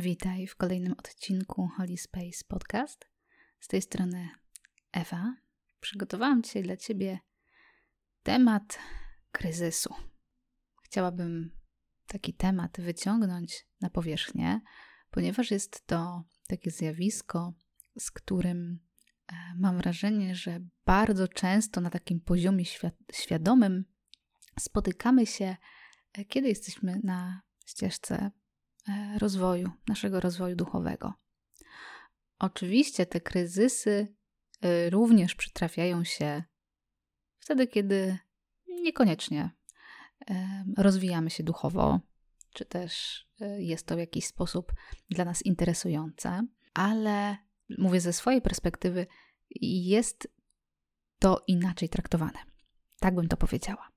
Witaj w kolejnym odcinku Holy Space Podcast. Z tej strony Ewa. Przygotowałam dzisiaj dla Ciebie temat kryzysu. Chciałabym taki temat wyciągnąć na powierzchnię, ponieważ jest to takie zjawisko, z którym e, mam wrażenie, że bardzo często na takim poziomie świadomym spotykamy się, e, kiedy jesteśmy na ścieżce rozwoju, naszego rozwoju duchowego. Oczywiście te kryzysy e, również przytrafiają się wtedy, kiedy niekoniecznie e, rozwijamy się duchowo, czy też jest to w jakiś sposób dla nas interesujące, ale mówię ze swojej perspektywy, jest to inaczej traktowane. Tak bym to powiedziała.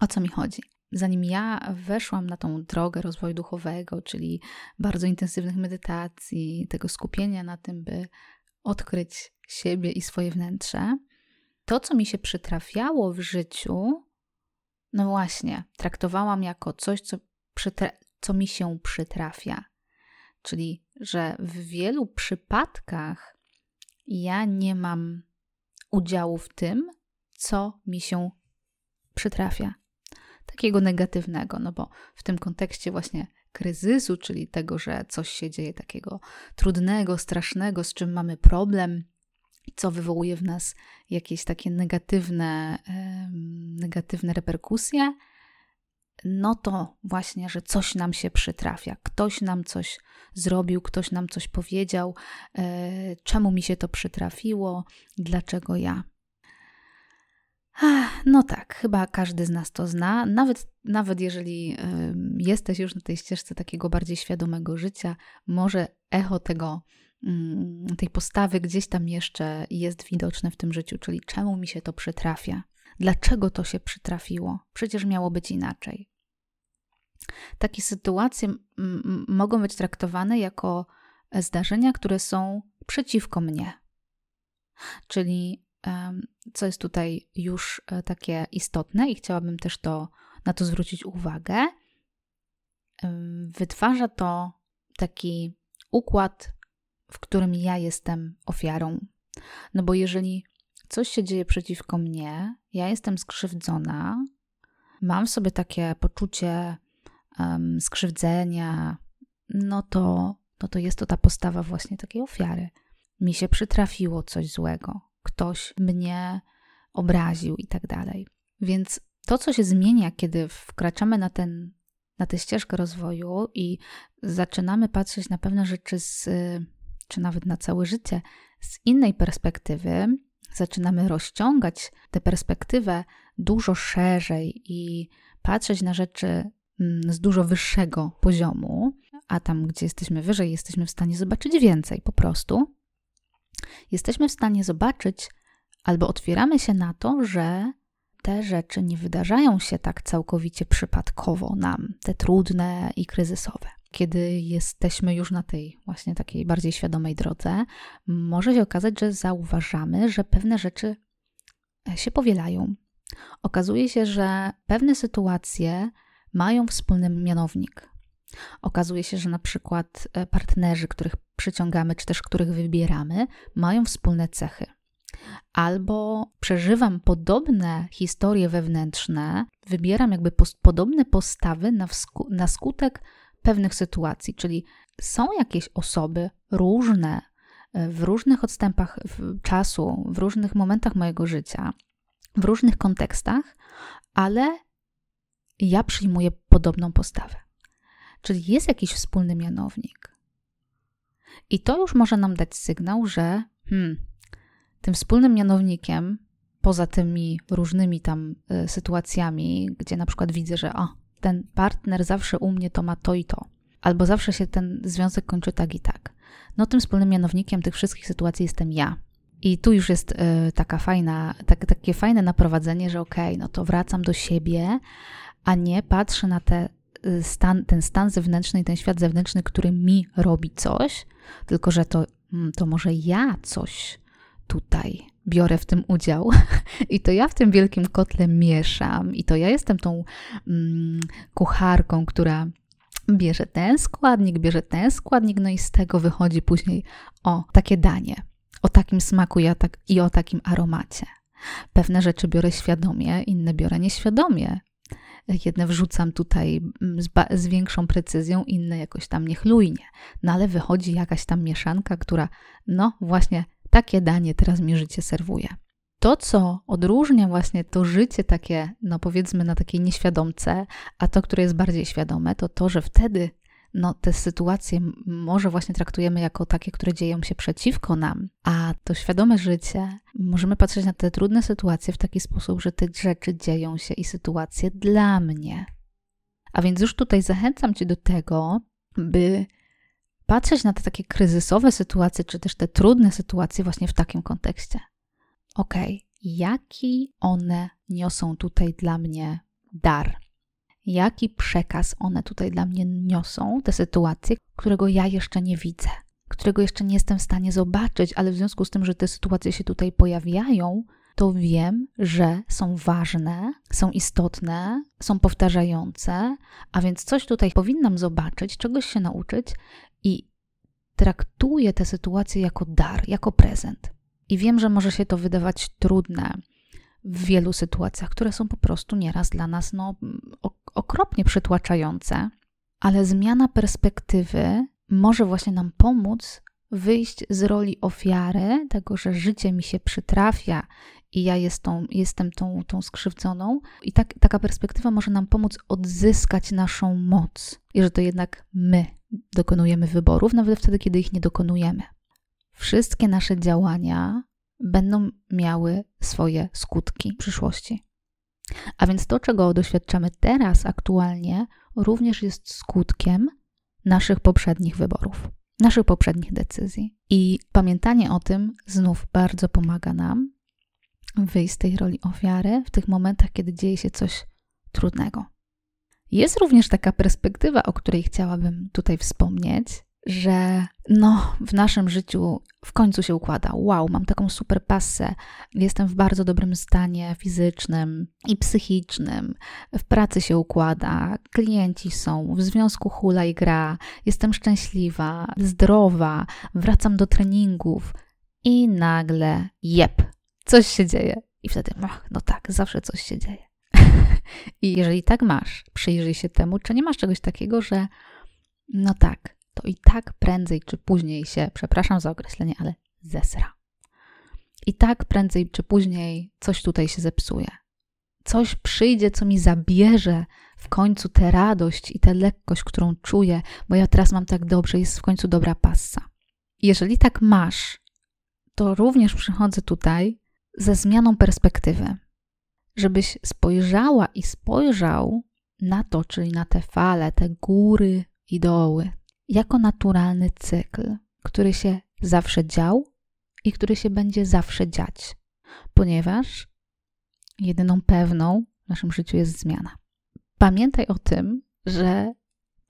O co mi chodzi? Zanim ja weszłam na tą drogę rozwoju duchowego, czyli bardzo intensywnych medytacji, tego skupienia na tym, by odkryć siebie i swoje wnętrze, to, co mi się przytrafiało w życiu, no właśnie, traktowałam jako coś, co, co mi się przytrafia. Czyli, że w wielu przypadkach ja nie mam udziału w tym, co mi się przytrafia takiego negatywnego, no bo w tym kontekście właśnie kryzysu, czyli tego, że coś się dzieje takiego trudnego, strasznego, z czym mamy problem, co wywołuje w nas jakieś takie negatywne, negatywne reperkusje, no to właśnie, że coś nam się przytrafia, ktoś nam coś zrobił, ktoś nam coś powiedział, e, czemu mi się to przytrafiło, dlaczego ja. No tak, chyba każdy z nas to zna. Nawet, nawet jeżeli jesteś już na tej ścieżce takiego bardziej świadomego życia, może echo tego, y, tej postawy gdzieś tam jeszcze jest widoczne w tym życiu, czyli czemu mi się to przytrafia? Dlaczego to się przytrafiło? Przecież miało być inaczej. Takie sytuacje mogą być traktowane jako zdarzenia, które są przeciwko mnie. Czyli co jest tutaj już e, takie istotne i chciałabym też to, na to zwrócić uwagę. Wytwarza to taki układ, w którym ja jestem ofiarą. No bo jeżeli coś się dzieje przeciwko mnie, ja jestem skrzywdzona, mam w sobie takie poczucie um, skrzywdzenia, no to, no to jest to ta postawa właśnie takiej ofiary. Mi się przytrafiło coś złego ktoś mnie obraził i tak dalej. Więc to, co się zmienia, kiedy wkraczamy na, ten, na tę ścieżkę rozwoju i zaczynamy patrzeć na pewne rzeczy, z, czy nawet na całe życie, z innej perspektywy, zaczynamy rozciągać tę perspektywę dużo szerzej i patrzeć na rzeczy mm, z dużo wyższego poziomu, a tam, gdzie jesteśmy wyżej, jesteśmy w stanie zobaczyć więcej po prostu, jesteśmy w stanie zobaczyć albo otwieramy się na to, że te rzeczy nie wydarzają się tak całkowicie przypadkowo nam, te trudne i kryzysowe. Kiedy jesteśmy już na tej właśnie takiej bardziej świadomej drodze, może się okazać, że zauważamy, że pewne rzeczy e, się powielają. Okazuje się, że pewne sytuacje mają wspólny mianownik. Okazuje się, że na przykład e, partnerzy, których przyciągamy, czy też których wybieramy, mają wspólne cechy. Albo przeżywam podobne historie wewnętrzne, wybieram jakby podobne postawy na, na skutek pewnych sytuacji, czyli są jakieś osoby różne e, w różnych odstępach czasu, w różnych momentach mojego życia, w różnych kontekstach, ale ja przyjmuję podobną postawę. Czyli jest jakiś wspólny mianownik. I to już może nam dać sygnał, że hmm, tym wspólnym mianownikiem, poza tymi różnymi tam y, sytuacjami, gdzie na przykład widzę, że o, ten partner zawsze u mnie to ma to i to, albo zawsze się ten związek kończy tak i tak. No tym wspólnym mianownikiem tych wszystkich sytuacji jestem ja. I tu już jest y, taka fajna, tak, takie fajne naprowadzenie, że okej, okay, no to wracam do siebie, a nie patrzę na te stan, ten stan zewnętrzny i ten świat zewnętrzny, który mi robi coś, tylko że to, mm, to może ja coś tutaj biorę w tym udział i to ja w tym wielkim kotle mieszam i to ja jestem tą mm, kucharką, która bierze ten składnik, bierze ten składnik, no i z tego wychodzi później o takie danie, o takim smaku i o, tak, i o takim aromacie. Pewne rzeczy biorę świadomie, inne biorę nieświadomie. Jedne wrzucam tutaj mm, z, z, większą precyzją, inne jakoś tam niechlujnie. No ale wychodzi jakaś tam mieszanka, która, no właśnie, takie danie teraz mi życie serwuje. To, co odróżnia właśnie to życie takie, no powiedzmy na takiej nieświadomce, a to, które jest bardziej świadome, to to, że wtedy no, te sytuacje może właśnie traktujemy jako takie, które dzieją się przeciwko nam, a to świadome życie, możemy patrzeć na te trudne sytuacje w taki sposób, że te rzeczy dzieją się i sytuacje dla mnie. A więc już tutaj zachęcam Cię do tego, by patrzeć na te takie kryzysowe sytuacje, czy też te trudne sytuacje właśnie w takim kontekście. Ok, jaki one niosą tutaj dla mnie dar? jaki przekaz one tutaj dla mnie niosą, te sytuacje, którego ja jeszcze nie widzę, którego jeszcze nie jestem w stanie zobaczyć, ale w związku z tym, że te sytuacje się tutaj pojawiają, to wiem, że są ważne, są istotne, są powtarzające, a więc coś tutaj powinnam zobaczyć, czegoś się nauczyć i traktuję te sytuacje jako dar, jako prezent. I wiem, że może się to wydawać trudne, w wielu sytuacjach, które są po prostu nieraz dla nas no, okropnie przytłaczające, ale zmiana perspektywy może właśnie nam pomóc wyjść z roli ofiary, tego, że życie mi się przytrafia i ja jest tą, jestem tą, tą skrzywdzoną. I tak, taka perspektywa może nam pomóc odzyskać naszą moc, i że to jednak my dokonujemy wyborów, nawet wtedy, kiedy ich nie dokonujemy. Wszystkie nasze działania będą miały swoje skutki w przyszłości. A więc to, czego doświadczamy teraz aktualnie, również jest skutkiem naszych poprzednich wyborów, naszych poprzednich decyzji. I pamiętanie o tym znów bardzo pomaga nam wyjść z tej roli ofiary w tych momentach, kiedy dzieje się coś trudnego. Jest również taka perspektywa, o której chciałabym tutaj wspomnieć, że no, w naszym życiu w końcu się układa. Wow, mam taką super pasę, jestem w bardzo dobrym stanie fizycznym i psychicznym, w pracy się układa, klienci są, w związku hula i gra, jestem szczęśliwa, zdrowa, wracam do treningów. I nagle jep, coś się dzieje. I wtedy, no, no tak, zawsze coś się dzieje. I jeżeli tak masz, przyjrzyj się temu, czy nie masz czegoś takiego, że no tak, to i tak prędzej czy później się, przepraszam za określenie, ale zesra. I tak prędzej czy później coś tutaj się zepsuje. Coś przyjdzie, co mi zabierze w końcu tę radość i tę lekkość, którą czuję, bo ja teraz mam tak dobrze, jest w końcu dobra passa. Jeżeli tak masz, to również przychodzę tutaj ze zmianą perspektywy, żebyś spojrzała i spojrzał na to, czyli na te fale, te góry i doły, jako naturalny cykl, który się zawsze dział i który się będzie zawsze dziać, ponieważ jedyną pewną w naszym życiu jest zmiana. Pamiętaj o tym, że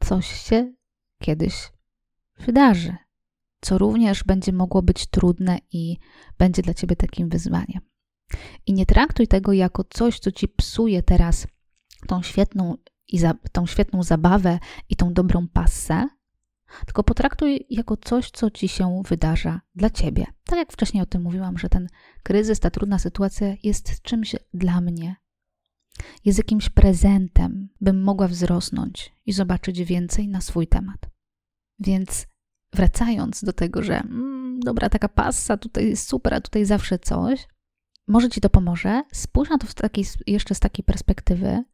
coś się kiedyś wydarzy, co również będzie mogło być trudne i będzie dla ciebie takim wyzwaniem. I nie traktuj tego jako coś, co ci psuje teraz tą świetną, i za, tą świetną zabawę i tą dobrą passę, tylko potraktuj jako coś, co ci się wydarza dla ciebie. Tak jak wcześniej o tym mówiłam, że ten kryzys, ta trudna sytuacja jest czymś dla mnie. Jest jakimś prezentem, bym mogła wzrosnąć i zobaczyć więcej na swój temat. Więc wracając do tego, że mm, dobra, taka passa, tutaj jest super, a tutaj zawsze coś, może ci to pomoże. Spójrz na to takiej, jeszcze z takiej perspektywy,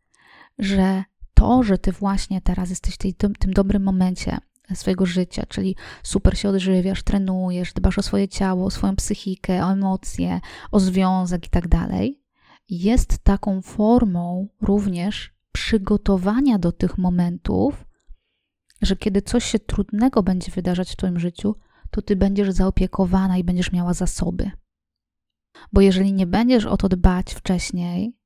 że to, że ty właśnie teraz jesteś w tym dobrym momencie, swojego życia, czyli super się odżywiasz, trenujesz, dbasz o swoje ciało, o swoją psychikę, o emocje, o związek i tak dalej, jest taką formą również przygotowania do tych momentów, że kiedy coś się trudnego będzie wydarzać w Twoim życiu, to Ty będziesz zaopiekowana i będziesz miała zasoby. Bo jeżeli nie będziesz o to dbać wcześniej,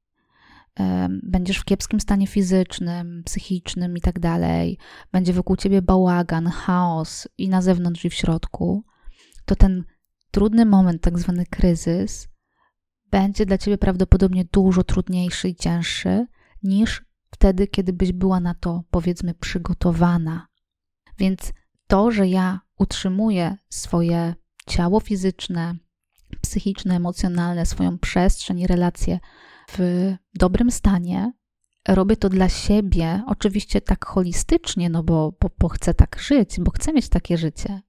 będziesz w kiepskim stanie fizycznym, psychicznym i tak dalej, będzie wokół ciebie bałagan, chaos i na zewnątrz i w środku, to ten trudny moment, tak zwany kryzys, będzie dla ciebie prawdopodobnie dużo trudniejszy i cięższy niż wtedy, kiedy byś była na to, powiedzmy, przygotowana. Więc to, że ja utrzymuję swoje ciało fizyczne, psychiczne, emocjonalne, swoją przestrzeń i relacje w dobrym stanie, robię to dla siebie, oczywiście tak holistycznie, no bo, bo, bo chcę tak żyć, bo chcę mieć takie życie.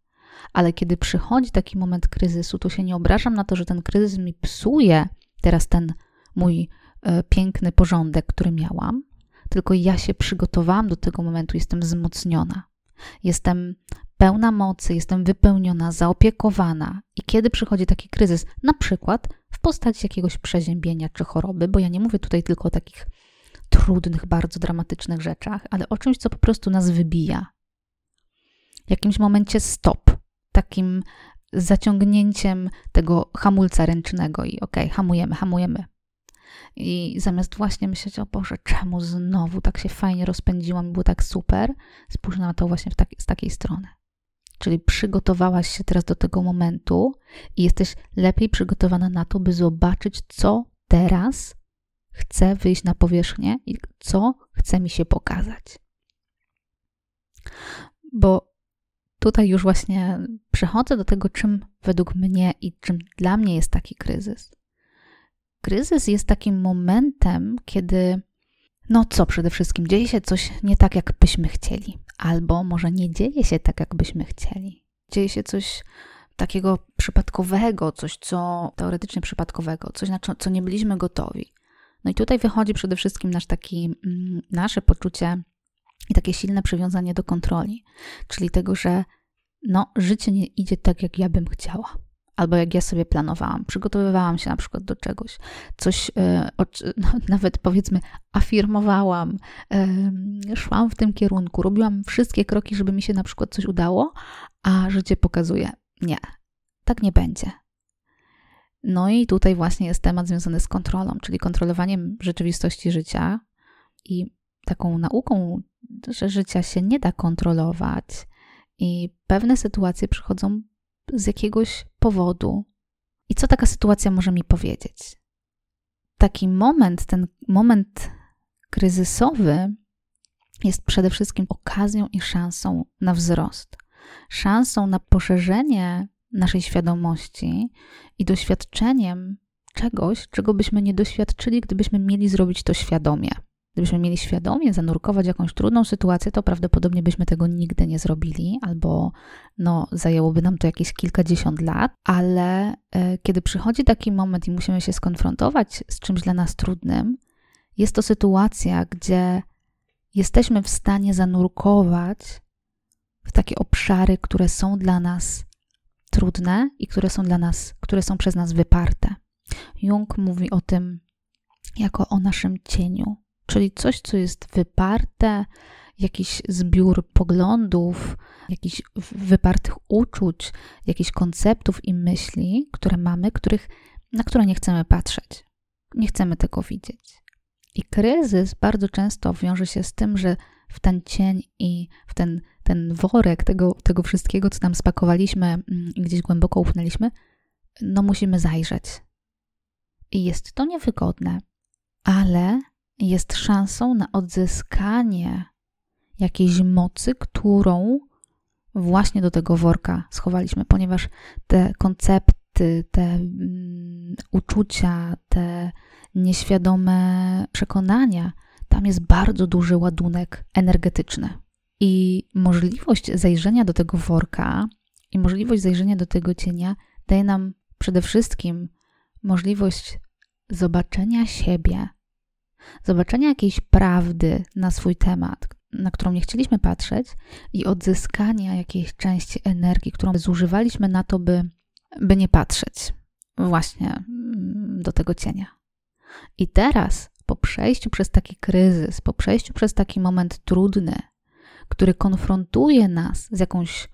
Ale kiedy przychodzi taki moment kryzysu, to się nie obrażam na to, że ten kryzys mi psuje teraz ten mój e, piękny porządek, który miałam, tylko ja się przygotowałam do tego momentu, jestem wzmocniona. Jestem pełna mocy, jestem wypełniona, zaopiekowana. I kiedy przychodzi taki kryzys, na przykład w postaci jakiegoś przeziębienia czy choroby, bo ja nie mówię tutaj tylko o takich trudnych, bardzo dramatycznych rzeczach, ale o czymś, co po prostu nas wybija. W jakimś momencie stop, takim zaciągnięciem tego hamulca ręcznego i okej, okay, hamujemy, hamujemy. I zamiast właśnie myśleć, o Boże, czemu znowu tak się fajnie rozpędziłam i było tak super, spójrz na to właśnie taki, z takiej strony. Czyli przygotowałaś się teraz do tego momentu i jesteś lepiej przygotowana na to, by zobaczyć, co teraz chce wyjść na powierzchnię i co chce mi się pokazać. Bo tutaj już właśnie przechodzę do tego, czym według mnie i czym dla mnie jest taki kryzys. Kryzys jest takim momentem, kiedy, no co przede wszystkim, dzieje się coś nie tak, jak byśmy chcieli, albo może nie dzieje się tak, jak byśmy chcieli. Dzieje się coś takiego przypadkowego, coś co teoretycznie przypadkowego, coś na co nie byliśmy gotowi. No i tutaj wychodzi przede wszystkim nasz taki, mm, nasze poczucie i takie silne przywiązanie do kontroli, czyli tego, że no, życie nie idzie tak, jak ja bym chciała, albo jak ja sobie planowałam. Przygotowywałam się na przykład do czegoś, coś e, nawet powiedzmy afirmowałam, szłam w tym kierunku, robiłam wszystkie kroki, żeby mi się na przykład coś udało, a życie pokazuje, nie, tak nie będzie. No i tutaj właśnie jest temat związany z kontrolą, czyli kontrolowaniem rzeczywistości życia i taką nauką, że życia się nie da kontrolować i pewne sytuacje przychodzą z jakiegoś powodu. I co taka sytuacja może mi powiedzieć? Taki moment, ten moment kryzysowy jest przede wszystkim okazją i szansą na wzrost, szansą na poszerzenie naszej świadomości i doświadczeniem czegoś, czego byśmy nie doświadczyli, gdybyśmy mieli zrobić to świadomie. Gdybyśmy mieli świadomie zanurkować jakąś trudną sytuację, to prawdopodobnie byśmy tego nigdy nie zrobili, albo no, zajęłoby nam to jakieś kilkadziesiąt lat, ale e, kiedy przychodzi taki moment i musimy się skonfrontować z czymś dla nas trudnym, jest to sytuacja, gdzie jesteśmy w stanie zanurkować w takie obszary, które są dla nas trudne i które są dla nas, które są przez nas wyparte. Jung mówi o tym jako o naszym cieniu, czyli coś, co jest wyparte, jakiś zbiór poglądów, jakichś wypartych uczuć, jakichś konceptów i myśli, które mamy, których, na które nie chcemy patrzeć. Nie chcemy tego widzieć. I kryzys bardzo często wiąże się z tym, że w ten cień i w ten ten worek tego, tego wszystkiego, co tam spakowaliśmy mm, i gdzieś głęboko upchnęliśmy, no musimy zajrzeć. I jest to niewygodne, ale jest szansą na odzyskanie jakiejś mocy, którą właśnie do tego worka schowaliśmy, ponieważ te koncepty, te um, uczucia, te nieświadome przekonania, tam jest bardzo duży ładunek energetyczny. I możliwość zajrzenia do tego worka i możliwość zajrzenia do tego cienia daje nam przede wszystkim możliwość zobaczenia siebie, zobaczenia jakiejś prawdy na swój temat, na którą nie chcieliśmy patrzeć, i odzyskania jakiejś części energii, którą zużywaliśmy na to, by, by nie patrzeć właśnie mm, do tego cienia. I teraz, po przejściu przez taki kryzys, po przejściu przez taki moment trudny, który konfrontuje nas z jakąś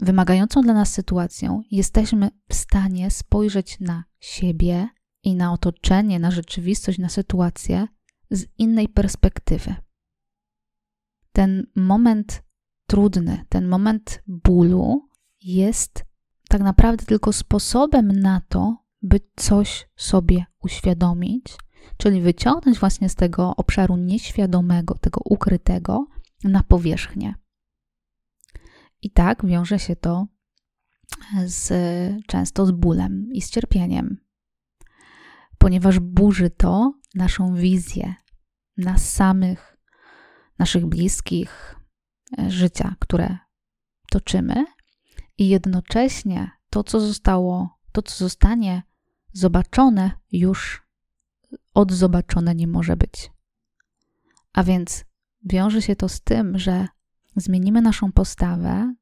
wymagającą dla nas sytuacją, jesteśmy w stanie spojrzeć na siebie i na otoczenie, na rzeczywistość, na sytuację z innej perspektywy. Ten moment trudny, ten moment bólu jest tak naprawdę tylko sposobem na to, by coś sobie uświadomić czyli wyciągnąć właśnie z tego obszaru nieświadomego, tego ukrytego na powierzchnię. I tak wiąże się to z, często z bólem i z cierpieniem, ponieważ burzy to naszą wizję nas samych, naszych bliskich, e, życia, które toczymy, i jednocześnie to, co zostało, to, co zostanie zobaczone, już odzobaczone nie może być. A więc wiąże się to z tym, że zmienimy naszą postawę,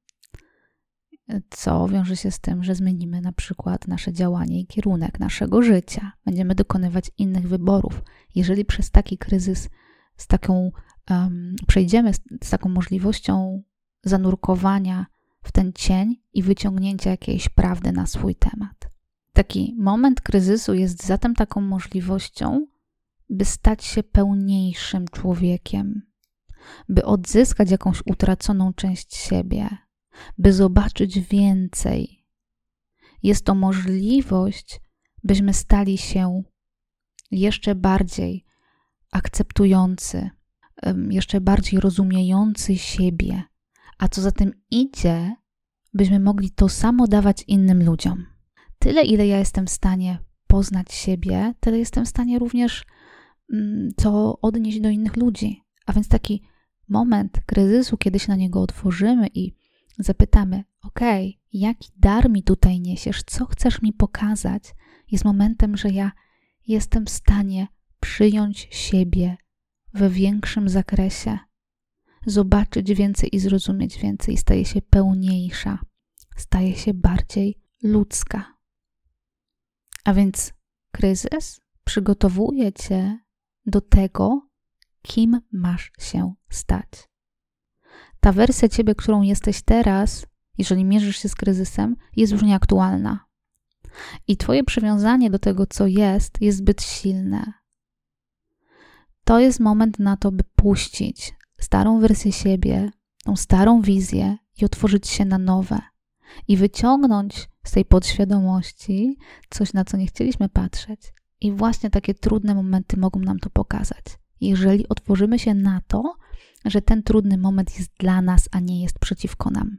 co wiąże się z tym, że zmienimy na przykład nasze działanie i kierunek naszego życia. Będziemy dokonywać innych wyborów. Jeżeli przez taki kryzys, z taką um, przejdziemy z, z taką możliwością zanurkowania w ten cień i wyciągnięcia jakiejś prawdy na swój temat. Taki moment kryzysu jest zatem taką możliwością, by stać się pełniejszym człowiekiem, by odzyskać jakąś utraconą część siebie, by zobaczyć więcej. Jest to możliwość, byśmy stali się jeszcze bardziej akceptujący, jeszcze bardziej rozumiejący siebie, a co za tym idzie, byśmy mogli to samo dawać innym ludziom. Tyle, ile ja jestem w stanie poznać siebie, tyle jestem w stanie również mm, to odnieść do innych ludzi. A więc taki moment kryzysu, kiedy się na niego otworzymy i zapytamy: OK, jaki dar mi tutaj niesiesz, co chcesz mi pokazać, jest momentem, że ja jestem w stanie przyjąć siebie w większym zakresie, zobaczyć więcej i zrozumieć więcej, staje się pełniejsza, staje się bardziej ludzka. A więc kryzys przygotowuje cię do tego, kim masz się stać. Ta wersja ciebie, którą jesteś teraz, jeżeli mierzysz się z kryzysem, jest już nieaktualna. I twoje przywiązanie do tego, co jest, jest zbyt silne. To jest moment na to, by puścić starą wersję siebie, tą starą wizję i otworzyć się na nowe. I wyciągnąć z tej podświadomości coś, na co nie chcieliśmy patrzeć. I właśnie takie trudne momenty mogą nam to pokazać. Jeżeli otworzymy się na to, że ten trudny moment jest dla nas, a nie jest przeciwko nam.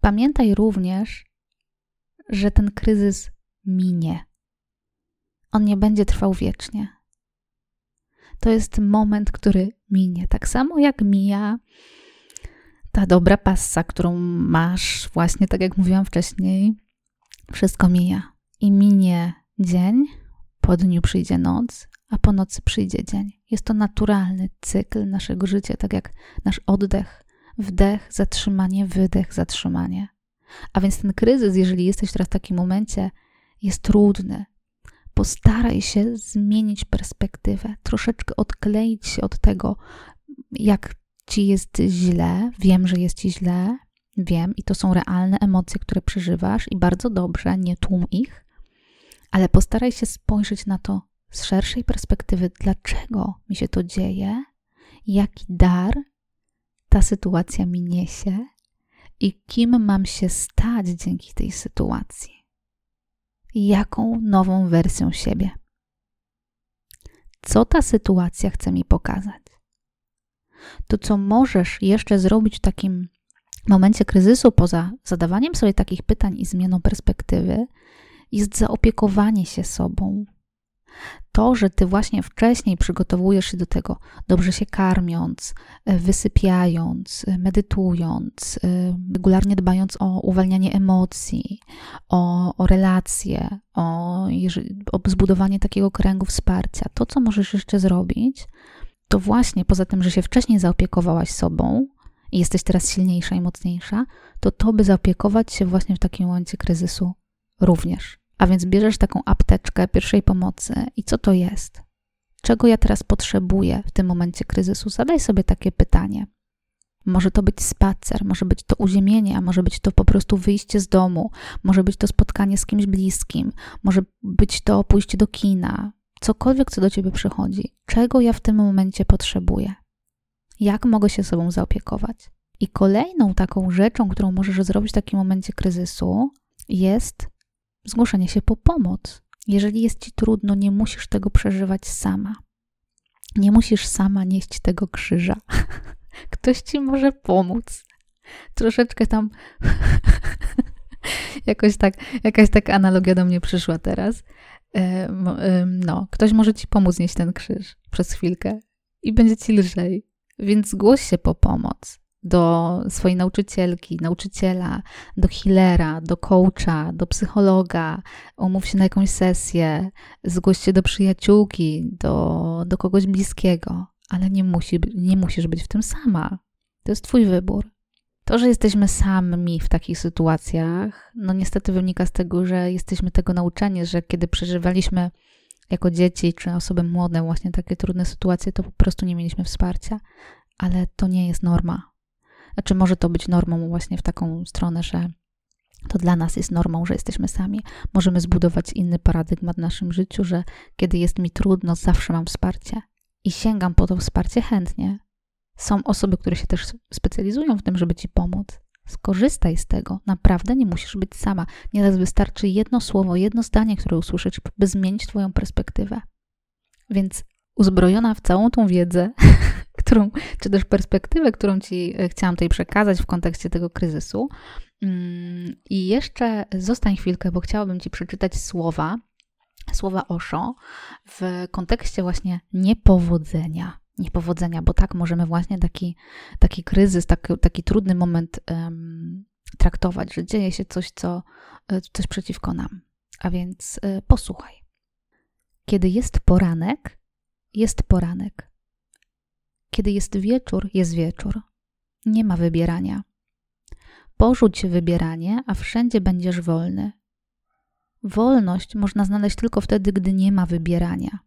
Pamiętaj również, że ten kryzys minie. On nie będzie trwał wiecznie. To jest moment, który minie. Tak samo jak mija ta dobra passa, którą masz, właśnie tak jak mówiłam wcześniej, wszystko mija. I minie dzień, po dniu przyjdzie noc, a po nocy przyjdzie dzień. Jest to naturalny cykl naszego życia, tak jak nasz oddech, wdech, zatrzymanie, wydech, zatrzymanie. A więc ten kryzys, jeżeli jesteś teraz w takim momencie, jest trudny. Postaraj się zmienić perspektywę, troszeczkę odkleić się od tego, jak ci jest źle. Wiem, że jest ci źle, wiem, i to są realne emocje, które przeżywasz, i bardzo dobrze, nie tłum ich, ale postaraj się spojrzeć na to z szerszej perspektywy, dlaczego mi się to dzieje, jaki dar ta sytuacja mi niesie i kim mam się stać dzięki tej sytuacji. Jaką nową wersją siebie. Co ta sytuacja chce mi pokazać? To, co możesz jeszcze zrobić w takim momencie kryzysu, poza zadawaniem sobie takich pytań i zmianą perspektywy, jest zaopiekowanie się sobą, to, że ty właśnie wcześniej przygotowujesz się do tego, dobrze się karmiąc, e, wysypiając, e, medytując, e, regularnie dbając o uwalnianie emocji, o, o relacje, o, o zbudowanie takiego kręgu wsparcia, to, co możesz jeszcze zrobić, to właśnie poza tym, że się wcześniej zaopiekowałaś sobą i jesteś teraz silniejsza i mocniejsza, to to, by zaopiekować się właśnie w takim momencie kryzysu również. A więc bierzesz taką apteczkę pierwszej pomocy i co to jest? Czego ja teraz potrzebuję w tym momencie kryzysu? Zadaj sobie takie pytanie. Może to być spacer, może być to uziemienie, a może być to po prostu wyjście z domu, może być to spotkanie z kimś bliskim, może być to pójście do kina, cokolwiek, co do ciebie przychodzi. Czego ja w tym momencie potrzebuję? Jak mogę się sobą zaopiekować? I kolejną taką rzeczą, którą możesz zrobić w takim momencie kryzysu, jest zgłoszenie się po pomoc. Jeżeli jest ci trudno, nie musisz tego przeżywać sama. Nie musisz sama nieść tego krzyża. Ktoś ci może pomóc. Troszeczkę tam. Jakoś tak, jakaś taka analogia do mnie przyszła teraz. No, ktoś może ci pomóc nieść ten krzyż przez chwilkę i będzie ci lżej. Więc zgłoś się po pomoc do swojej nauczycielki, nauczyciela, do healera, do coacha, do psychologa, umów się na jakąś sesję, zgłoś się do przyjaciółki, do, do kogoś bliskiego, ale nie, musi, nie musisz być w tym sama. To jest Twój wybór. To, że jesteśmy sami w takich sytuacjach, no niestety wynika z tego, że jesteśmy tego nauczeni, że kiedy przeżywaliśmy jako dzieci czy osoby młode właśnie takie trudne sytuacje, to po prostu nie mieliśmy wsparcia, ale to nie jest norma. Znaczy, może to być normą właśnie w taką stronę, że to dla nas jest normą, że jesteśmy sami. Możemy zbudować inny paradygmat w naszym życiu, że kiedy jest mi trudno, zawsze mam wsparcie i sięgam po to wsparcie chętnie. Są osoby, które się też specjalizują w tym, żeby ci pomóc. Skorzystaj z tego. Naprawdę nie musisz być sama. Nieraz wystarczy jedno słowo, jedno zdanie, które usłyszysz, by zmienić Twoją perspektywę. Więc uzbrojona w całą tą wiedzę, którą, czy też perspektywę, którą Ci e, chciałam tutaj przekazać w kontekście tego kryzysu. Mm, I jeszcze zostań chwilkę, bo chciałabym Ci przeczytać słowa, słowa Osho w kontekście właśnie niepowodzenia. Niepowodzenia, bo tak możemy właśnie taki, taki kryzys, taki, taki trudny moment um, traktować, że dzieje się coś, co, e, coś przeciwko nam. A więc y, posłuchaj. Kiedy jest poranek, jest poranek. Kiedy jest wieczór, jest wieczór. Nie ma wybierania. Porzuć wybieranie, a wszędzie będziesz wolny. Wolność można znaleźć tylko wtedy, gdy nie ma wybierania.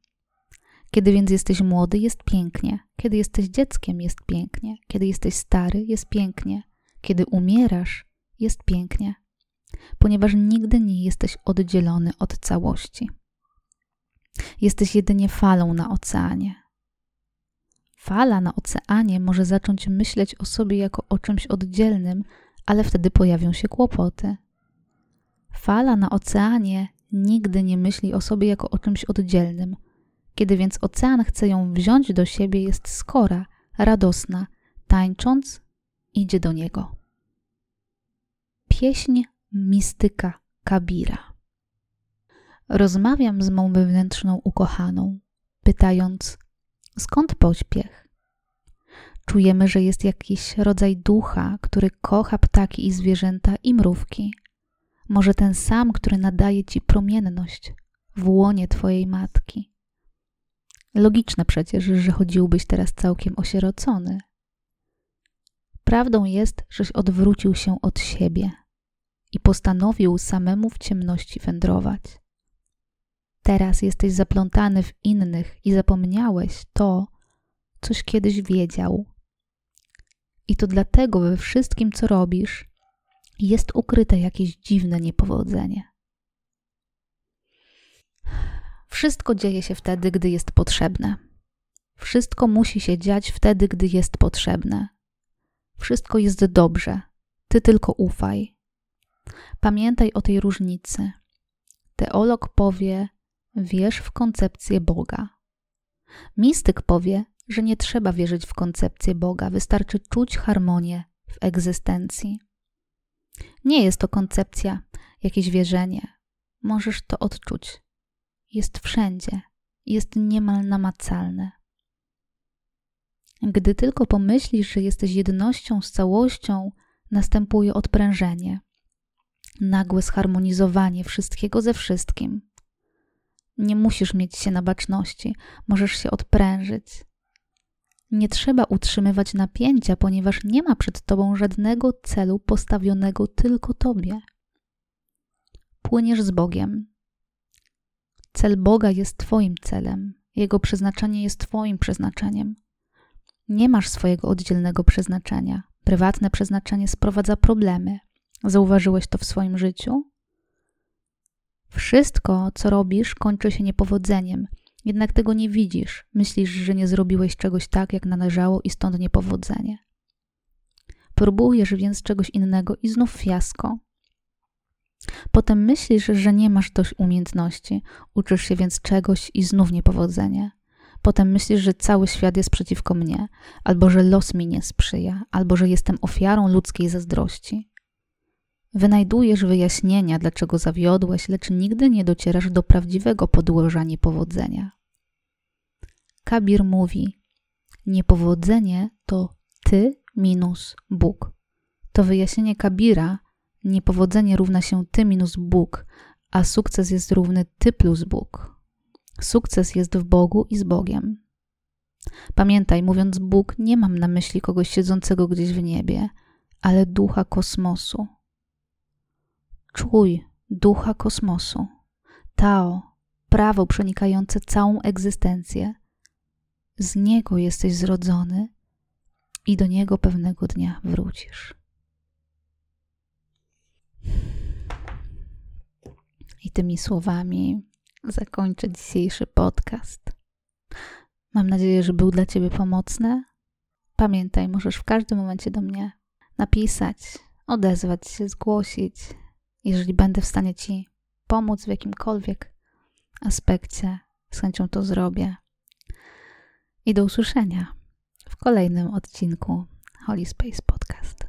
Kiedy więc jesteś młody, jest pięknie. Kiedy jesteś dzieckiem, jest pięknie. Kiedy jesteś stary, jest pięknie. Kiedy umierasz, jest pięknie. Ponieważ nigdy nie jesteś oddzielony od całości. Jesteś jedynie falą na oceanie. Fala na oceanie może zacząć myśleć o sobie jako o czymś oddzielnym, ale wtedy pojawią się kłopoty. Fala na oceanie nigdy nie myśli o sobie jako o czymś oddzielnym. Kiedy więc ocean chce ją wziąć do siebie, jest skora, radosna, tańcząc, idzie do niego. Pieśń mistyka Kabira. Rozmawiam z mą wewnętrzną ukochaną, pytając, skąd pośpiech? Czujemy, że jest jakiś rodzaj ducha, który kocha ptaki i zwierzęta i mrówki. Może ten sam, który nadaje ci promienność w łonie twojej matki. Logiczne przecież, że chodziłbyś teraz całkiem osierocony. Prawdą jest, żeś odwrócił się od siebie i postanowił samemu w ciemności wędrować. Teraz jesteś zaplątany w innych i zapomniałeś to, coś kiedyś wiedział. I to dlatego we wszystkim, co robisz, jest ukryte jakieś dziwne niepowodzenie. Wszystko dzieje się wtedy, gdy jest potrzebne. Wszystko musi się dziać wtedy, gdy jest potrzebne. Wszystko jest dobrze, ty tylko ufaj. Pamiętaj o tej różnicy. Teolog powie, wierz w koncepcję Boga. Mistyk powie, że nie trzeba wierzyć w koncepcję Boga, wystarczy czuć harmonię w egzystencji. Nie jest to koncepcja, jakieś wierzenie. Możesz to odczuć. Jest wszędzie, jest niemal namacalne. Gdy tylko pomyślisz, że jesteś jednością z całością, następuje odprężenie, nagłe zharmonizowanie wszystkiego ze wszystkim. Nie musisz mieć się na baczności, możesz się odprężyć. Nie trzeba utrzymywać napięcia, ponieważ nie ma przed tobą żadnego celu postawionego tylko tobie. Płyniesz z Bogiem. Cel Boga jest Twoim celem, Jego przeznaczenie jest Twoim przeznaczeniem. Nie masz swojego oddzielnego przeznaczenia. Prywatne przeznaczenie sprowadza problemy. Zauważyłeś to w swoim życiu? Wszystko, co robisz, kończy się niepowodzeniem, jednak tego nie widzisz. Myślisz, że nie zrobiłeś czegoś tak, jak należało i stąd niepowodzenie. Próbujesz więc czegoś innego i znów fiasko. Potem myślisz, że nie masz dość umiejętności, uczysz się więc czegoś i znów niepowodzenie. Potem myślisz, że cały świat jest przeciwko mnie, albo że los mi nie sprzyja, albo że jestem ofiarą ludzkiej zazdrości. Wynajdujesz wyjaśnienia, dlaczego zawiodłeś, lecz nigdy nie docierasz do prawdziwego podłoża niepowodzenia. Kabir mówi: Niepowodzenie to ty minus Bóg. To wyjaśnienie Kabira: Niepowodzenie równa się ty minus Bóg, a sukces jest równy ty plus Bóg. Sukces jest w Bogu i z Bogiem. Pamiętaj, mówiąc Bóg, nie mam na myśli kogoś siedzącego gdzieś w niebie, ale ducha kosmosu. Czuj ducha kosmosu. Tao, prawo przenikające całą egzystencję. Z niego jesteś zrodzony i do niego pewnego dnia wrócisz. I tymi słowami zakończę dzisiejszy podcast. Mam nadzieję, że był dla Ciebie pomocny. Pamiętaj, możesz w każdym momencie do mnie napisać, odezwać się, zgłosić. Jeżeli będę w stanie Ci pomóc w jakimkolwiek aspekcie, z chęcią to zrobię. I do usłyszenia w kolejnym odcinku Holy Space Podcast.